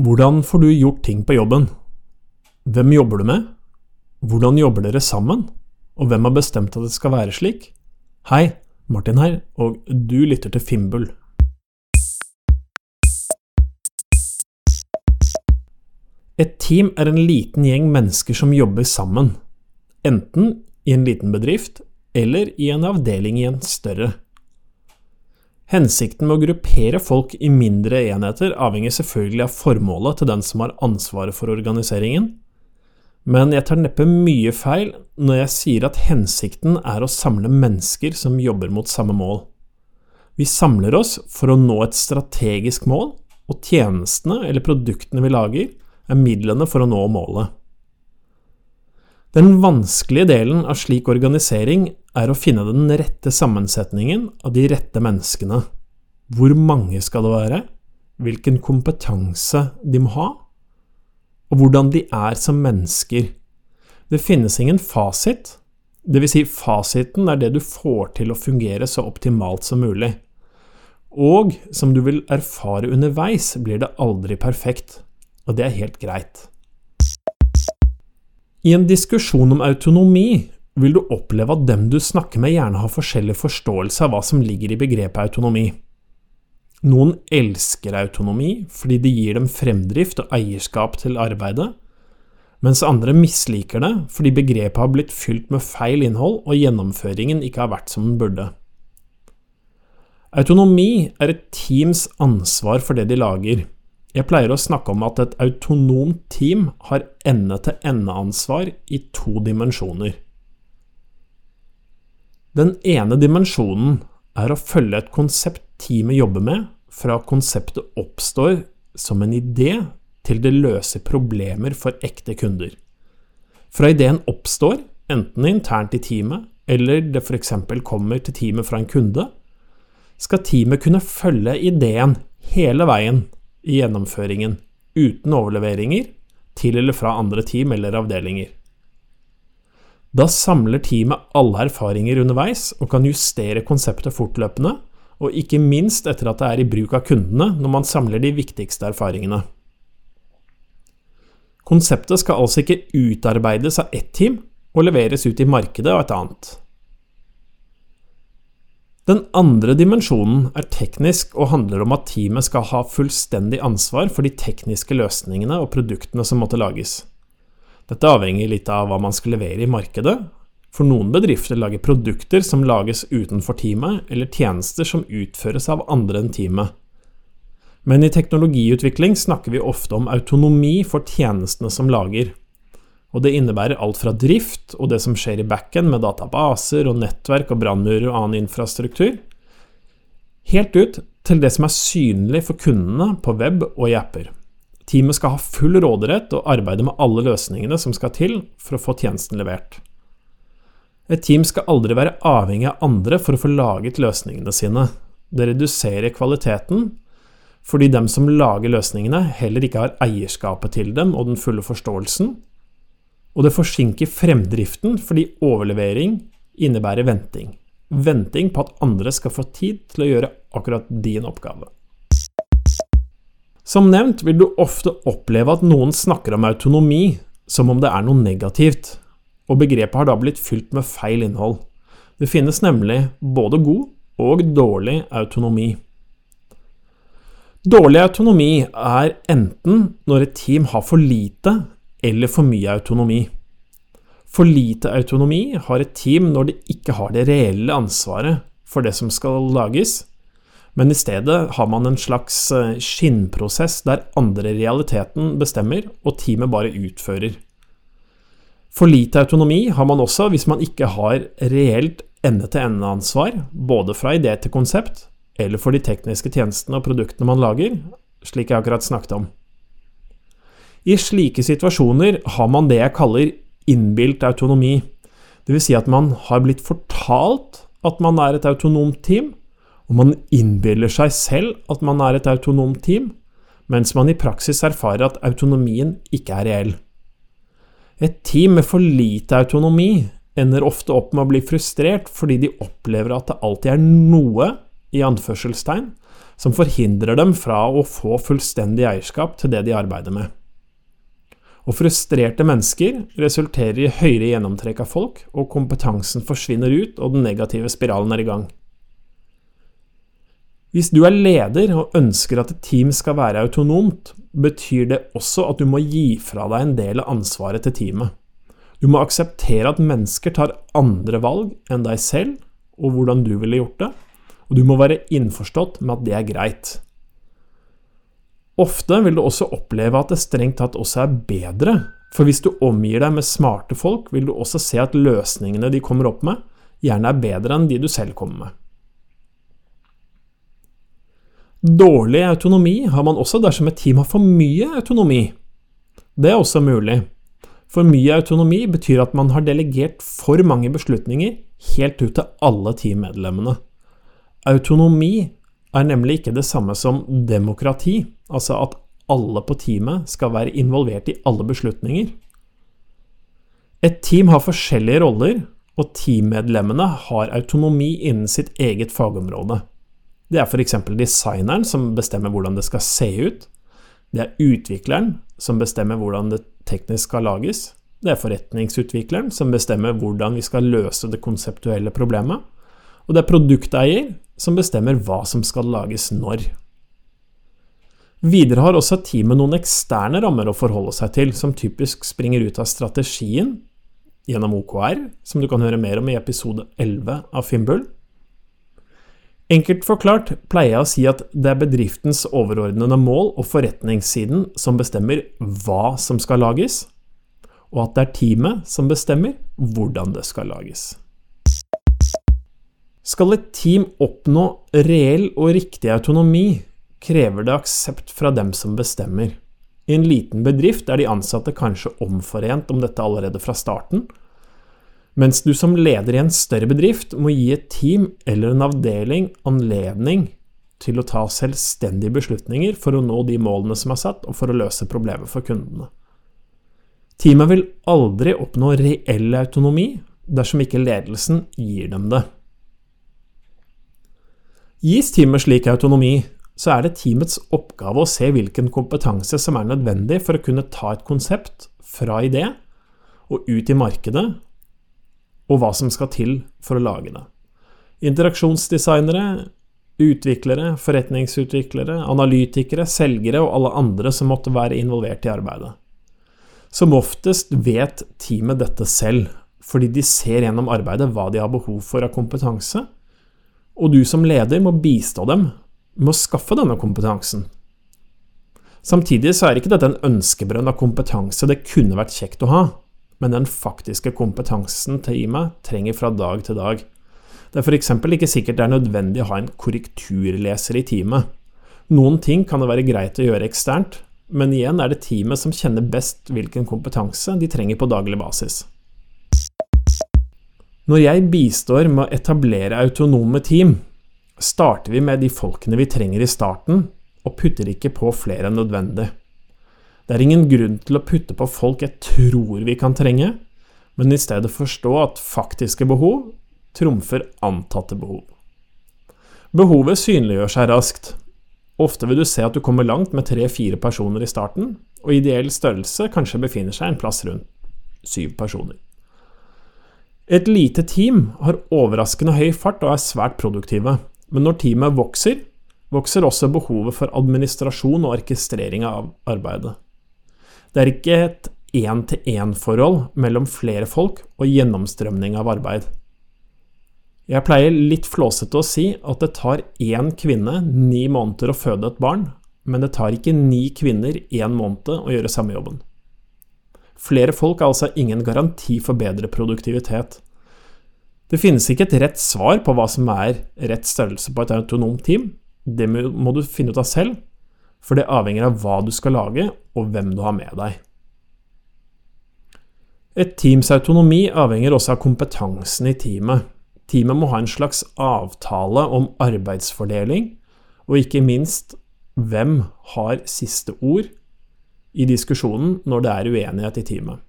Hvordan får du gjort ting på jobben? Hvem jobber du med? Hvordan jobber dere sammen? Og hvem har bestemt at det skal være slik? Hei, Martin her, og du lytter til Fimbul. Et team er en liten gjeng mennesker som jobber sammen, enten i en liten bedrift eller i en avdeling i en større. Hensikten med å gruppere folk i mindre enheter avhenger selvfølgelig av formålet til den som har ansvaret for organiseringen, men jeg tar neppe mye feil når jeg sier at hensikten er å samle mennesker som jobber mot samme mål. Vi samler oss for å nå et strategisk mål, og tjenestene eller produktene vi lager, er midlene for å nå målet. Den vanskelige delen av slik organisering er å finne den rette sammensetningen av de rette menneskene. Hvor mange skal det være? Hvilken kompetanse de må ha? Og hvordan de er som mennesker. Det finnes ingen fasit. Vil si, fasiten er det du får til å fungere så optimalt som mulig. Og som du vil erfare underveis, blir det aldri perfekt. Og det er helt greit. I en diskusjon om autonomi vil du oppleve at dem du snakker med gjerne har forskjellig forståelse av hva som ligger i begrepet autonomi. Noen elsker autonomi fordi det gir dem fremdrift og eierskap til arbeidet, mens andre misliker det fordi begrepet har blitt fylt med feil innhold og gjennomføringen ikke har vært som den burde. Autonomi er et teams ansvar for det de lager, jeg pleier å snakke om at et autonomt team har ende-til-ende-ansvar i to dimensjoner. Den ene dimensjonen er å følge et konsept teamet jobber med, fra konseptet oppstår som en idé til det løser problemer for ekte kunder. Fra ideen oppstår, enten internt i teamet, eller det f.eks. kommer til teamet fra en kunde, skal teamet kunne følge ideen hele veien i gjennomføringen, uten overleveringer til eller fra andre team eller avdelinger. Da samler teamet alle erfaringer underveis og kan justere konseptet fortløpende, og ikke minst etter at det er i bruk av kundene når man samler de viktigste erfaringene. Konseptet skal altså ikke utarbeides av ett team og leveres ut i markedet av et annet. Den andre dimensjonen er teknisk og handler om at teamet skal ha fullstendig ansvar for de tekniske løsningene og produktene som måtte lages. Dette avhenger litt av hva man skal levere i markedet. For noen bedrifter lager produkter som lages utenfor teamet, eller tjenester som utføres av andre enn teamet. Men i teknologiutvikling snakker vi ofte om autonomi for tjenestene som lager, og det innebærer alt fra drift og det som skjer i backen med databaser og nettverk og brannmurer og annen infrastruktur, helt ut til det som er synlig for kundene på web og i apper. Teamet skal ha full råderett og arbeide med alle løsningene som skal til for å få tjenesten levert. Et team skal aldri være avhengig av andre for å få laget løsningene sine. Det reduserer kvaliteten, fordi dem som lager løsningene, heller ikke har eierskapet til dem og den fulle forståelsen, og det forsinker fremdriften fordi overlevering innebærer venting. Venting på at andre skal få tid til å gjøre akkurat din oppgave. Som nevnt vil du ofte oppleve at noen snakker om autonomi som om det er noe negativt, og begrepet har da blitt fylt med feil innhold. Det finnes nemlig både god og dårlig autonomi. Dårlig autonomi er enten når et team har for lite eller for mye autonomi. For lite autonomi har et team når det ikke har det reelle ansvaret for det som skal lages, men i stedet har man en slags eh, skinnprosess der andre realiteten bestemmer, og teamet bare utfører. For lite autonomi har man også hvis man ikke har reelt ende-til-ende-ansvar, både fra idé til konsept, eller for de tekniske tjenestene og produktene man lager, slik jeg akkurat snakket om. I slike situasjoner har man det jeg kaller innbilt autonomi. Vil si at man har blitt fortalt at man er et autonomt team, og man innbiller seg selv at man er et autonomt team, mens man i praksis erfarer at autonomien ikke er reell. Et team med for lite autonomi ender ofte opp med å bli frustrert fordi de opplever at det alltid er noe, i anførselstegn, som forhindrer dem fra å få fullstendig eierskap til det de arbeider med. Og frustrerte mennesker resulterer i høyere gjennomtrekk av folk, og kompetansen forsvinner ut, og den negative spiralen er i gang. Hvis du er leder og ønsker at et team skal være autonomt, betyr det også at du må gi fra deg en del av ansvaret til teamet. Du må akseptere at mennesker tar andre valg enn deg selv, og hvordan du ville gjort det, og du må være innforstått med at det er greit. Ofte vil du også oppleve at det strengt tatt også er bedre, for hvis du omgir deg med smarte folk, vil du også se at løsningene de kommer opp med, gjerne er bedre enn de du selv kommer med. Dårlig autonomi har man også dersom et team har for mye autonomi. Det er også mulig. For mye autonomi betyr at man har delegert for mange beslutninger helt ut til alle teammedlemmene. Autonomi er nemlig ikke det samme som demokrati, altså at alle på teamet skal være involvert i alle beslutninger. Et team har forskjellige roller, og teammedlemmene har autonomi innen sitt eget fagområde. Det er f.eks. designeren som bestemmer hvordan det skal se ut. Det er utvikleren som bestemmer hvordan det teknisk skal lages. Det er forretningsutvikleren som bestemmer hvordan vi skal løse det konseptuelle problemet. Og det er produkteier som bestemmer hva som skal lages når. Videre har også teamet noen eksterne rammer å forholde seg til, som typisk springer ut av strategien gjennom OKR, som du kan høre mer om i episode 11 av Fimbul. Enkelt forklart pleier jeg å si at det er bedriftens overordnede mål og forretningssiden som bestemmer hva som skal lages, og at det er teamet som bestemmer hvordan det skal lages. Skal et team oppnå reell og riktig autonomi, krever det aksept fra dem som bestemmer. I en liten bedrift er de ansatte kanskje omforent om dette allerede fra starten, mens du som leder i en større bedrift må gi et team eller en avdeling anledning til å ta selvstendige beslutninger for å nå de målene som er satt, og for å løse problemet for kundene. Teamet vil aldri oppnå reell autonomi dersom ikke ledelsen gir dem det. Gis teamet slik autonomi, så er det teamets oppgave å se hvilken kompetanse som er nødvendig for å kunne ta et konsept fra idé og ut i markedet, og hva som skal til for å lage det. Interaksjonsdesignere, utviklere, forretningsutviklere, analytikere, selgere og alle andre som måtte være involvert i arbeidet. Som oftest vet teamet dette selv, fordi de ser gjennom arbeidet hva de har behov for av kompetanse, og du som leder må bistå dem med å skaffe denne kompetansen. Samtidig så er ikke dette en ønskebrønn av kompetanse det kunne vært kjekt å ha, men den faktiske kompetansen teamet trenger fra dag til dag. Det er f.eks. ikke sikkert det er nødvendig å ha en korrekturleser i teamet. Noen ting kan det være greit å gjøre eksternt, men igjen er det teamet som kjenner best hvilken kompetanse de trenger på daglig basis. Når jeg bistår med å etablere autonome team, starter vi med de folkene vi trenger i starten, og putter ikke på flere enn nødvendig. Det er ingen grunn til å putte på folk jeg tror vi kan trenge, men i stedet forstå at faktiske behov trumfer antatte behov. Behovet synliggjør seg raskt. Ofte vil du se at du kommer langt med tre-fire personer i starten, og ideell størrelse kanskje befinner seg en plass rundt syv personer. Et lite team har overraskende høy fart og er svært produktive, men når teamet vokser, vokser også behovet for administrasjon og orkestrering av arbeidet. Det er ikke et én-til-én-forhold mellom flere folk og gjennomstrømning av arbeid. Jeg pleier litt flåsete å si at det tar én kvinne ni måneder å føde et barn, men det tar ikke ni kvinner én måned å gjøre samme jobben. Flere folk er altså ingen garanti for bedre produktivitet. Det finnes ikke et rett svar på hva som er rett størrelse på et autonomt team. Det må du finne ut av selv, for det avhenger av hva du skal lage, og hvem du har med deg. Et teams autonomi avhenger også av kompetansen i teamet. Teamet må ha en slags avtale om arbeidsfordeling, og ikke minst hvem har siste ord i diskusjonen når det er uenighet i teamet.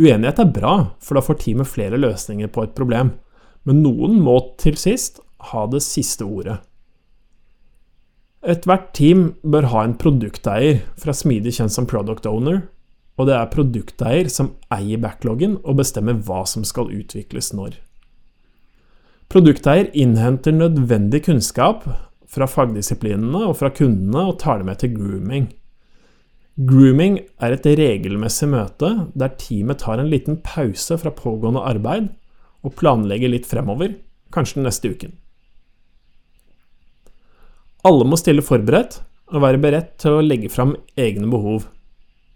Uenighet er bra, for da får teamet flere løsninger på et problem, men noen må til sist ha det siste ordet. Ethvert team bør ha en produkteier, fra smidig kjent som product owner, og det er produkteier som eier backloggen og bestemmer hva som skal utvikles når. Produkteier innhenter nødvendig kunnskap fra fagdisiplinene og fra kundene og tar det med til grooming. Grooming er et regelmessig møte der teamet tar en liten pause fra pågående arbeid og planlegger litt fremover, kanskje den neste uken. Alle må stille forberedt og være beredt til å legge fram egne behov.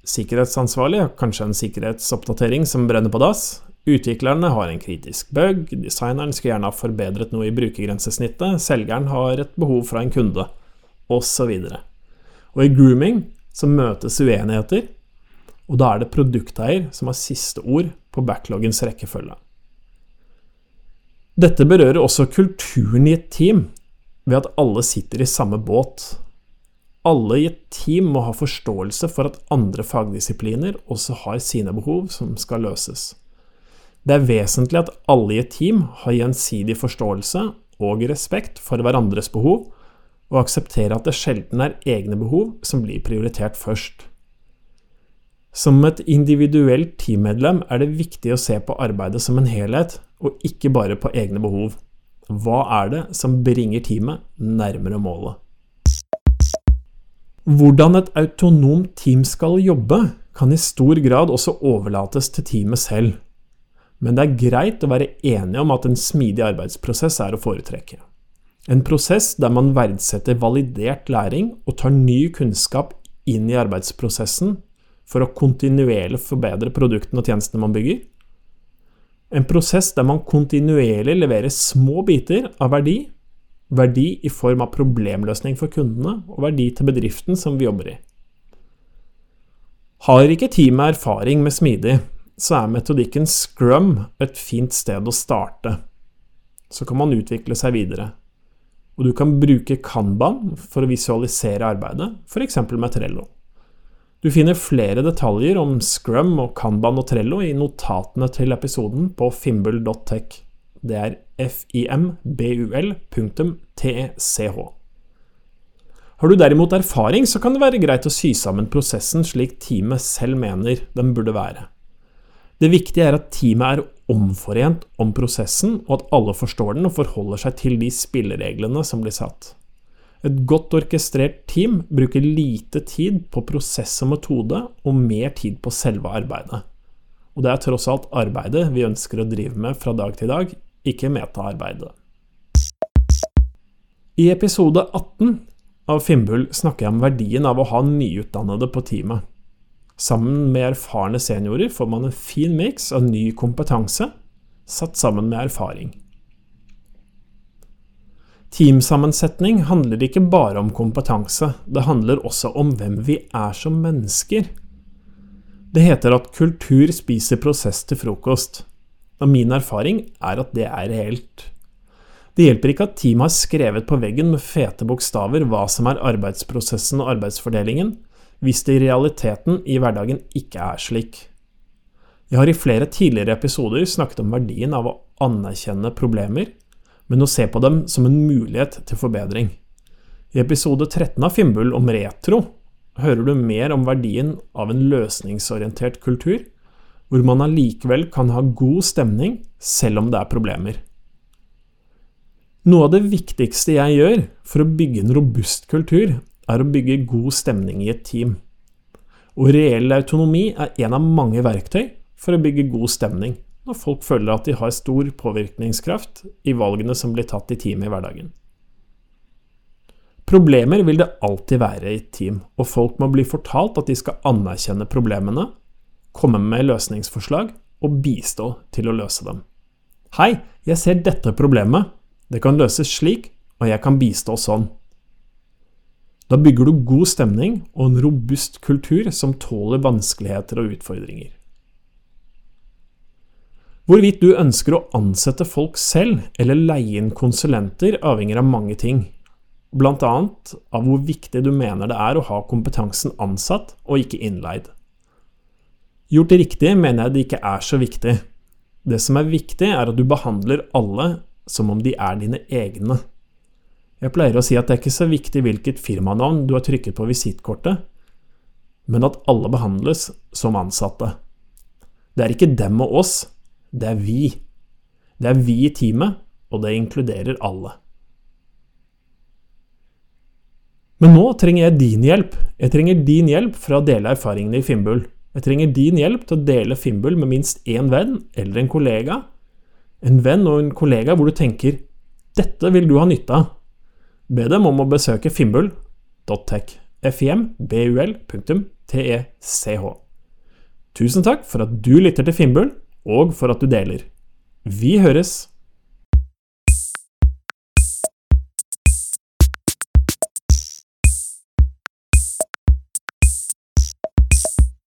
Sikkerhetsansvarlig har kanskje en sikkerhetsoppdatering som brenner på dass. Utviklerne har en kritisk bug, designeren skulle gjerne ha forbedret noe i brukergrensesnittet, selgeren har et behov fra en kunde, osv. Og, og i grooming så møtes uenigheter, og da er det produkteier som har siste ord på backloggens rekkefølge. Dette berører også kulturen i et team, ved at alle sitter i samme båt. Alle i et team må ha forståelse for at andre fagdisipliner også har sine behov som skal løses. Det er vesentlig at alle i et team har gjensidig forståelse og respekt for hverandres behov, og akseptere at det sjelden er egne behov som blir prioritert først. Som et individuelt teammedlem er det viktig å se på arbeidet som en helhet, og ikke bare på egne behov. Hva er det som bringer teamet nærmere målet? Hvordan et autonomt team skal jobbe, kan i stor grad også overlates til teamet selv. Men det er greit å være enige om at en smidig arbeidsprosess er å foretrekke. En prosess der man verdsetter validert læring og tar ny kunnskap inn i arbeidsprosessen for å kontinuerlig forbedre produktene og tjenestene man bygger, en prosess der man kontinuerlig leverer små biter av verdi, verdi i form av problemløsning for kundene og verdi til bedriften som vi jobber i. Har ikke teamet erfaring med smidig, så er metodikken scrum et fint sted å starte. Så kan man utvikle seg videre. Og du kan bruke Kanban for å visualisere arbeidet, f.eks. med Trello. Du finner flere detaljer om Scrum og Kanban og Trello i notatene til episoden på fimbul.tech. Det er fimbul.tech. Har du derimot erfaring, så kan det være greit å sy sammen prosessen slik teamet selv mener den burde være. Det viktige er at teamet er omforent om prosessen, og at alle forstår den og forholder seg til de spillereglene som blir satt. Et godt orkestrert team bruker lite tid på prosess og metode, og mer tid på selve arbeidet. Og det er tross alt arbeidet vi ønsker å drive med fra dag til dag, ikke metaarbeidet. I episode 18 av Finnbull snakker jeg om verdien av å ha nyutdannede på teamet. Sammen med erfarne seniorer får man en fin miks av ny kompetanse, satt sammen med erfaring. Teamsammensetning handler ikke bare om kompetanse, det handler også om hvem vi er som mennesker. Det heter at kultur spiser prosess til frokost, og min erfaring er at det er reelt. Det hjelper ikke at teamet har skrevet på veggen med fete bokstaver hva som er arbeidsprosessen og arbeidsfordelingen, hvis det i realiteten i hverdagen ikke er slik. Jeg har i flere tidligere episoder snakket om verdien av å anerkjenne problemer, men å se på dem som en mulighet til forbedring. I episode 13 av Finnbull om retro hører du mer om verdien av en løsningsorientert kultur, hvor man allikevel kan ha god stemning selv om det er problemer. Noe av det viktigste jeg gjør for å bygge en robust kultur, er å bygge god stemning i et team. Og reell autonomi er en av mange verktøy for å bygge god stemning når folk føler at de har stor påvirkningskraft i valgene som blir tatt i teamet i hverdagen. Problemer vil det alltid være i et team, og folk må bli fortalt at de skal anerkjenne problemene, komme med løsningsforslag og bistå til å løse dem. Hei, jeg ser dette problemet, det kan løses slik, og jeg kan bistå sånn. Da bygger du god stemning og en robust kultur som tåler vanskeligheter og utfordringer. Hvorvidt du ønsker å ansette folk selv eller leie inn konsulenter, avhenger av mange ting, annet av hvor viktig du mener det er å ha kompetansen ansatt og ikke innleid. Gjort det riktig mener jeg det ikke er så viktig. Det som er viktig, er at du behandler alle som om de er dine egne. Jeg pleier å si at det er ikke så viktig hvilket firmanavn du har trykket på visittkortet, men at alle behandles som ansatte. Det er ikke dem og oss, det er vi. Det er vi i teamet, og det inkluderer alle. Men nå trenger jeg din hjelp. Jeg trenger din hjelp for å dele erfaringene i Finnbull. Jeg trenger din hjelp til å dele Finnbull med minst én venn eller en kollega. En venn og en kollega hvor du tenker 'dette vil du ha nytte av'. Be dem om å besøke finnbull.tech. fimbul.tech. Tusen takk for at du lytter til Finnbull, og for at du deler. Vi høres!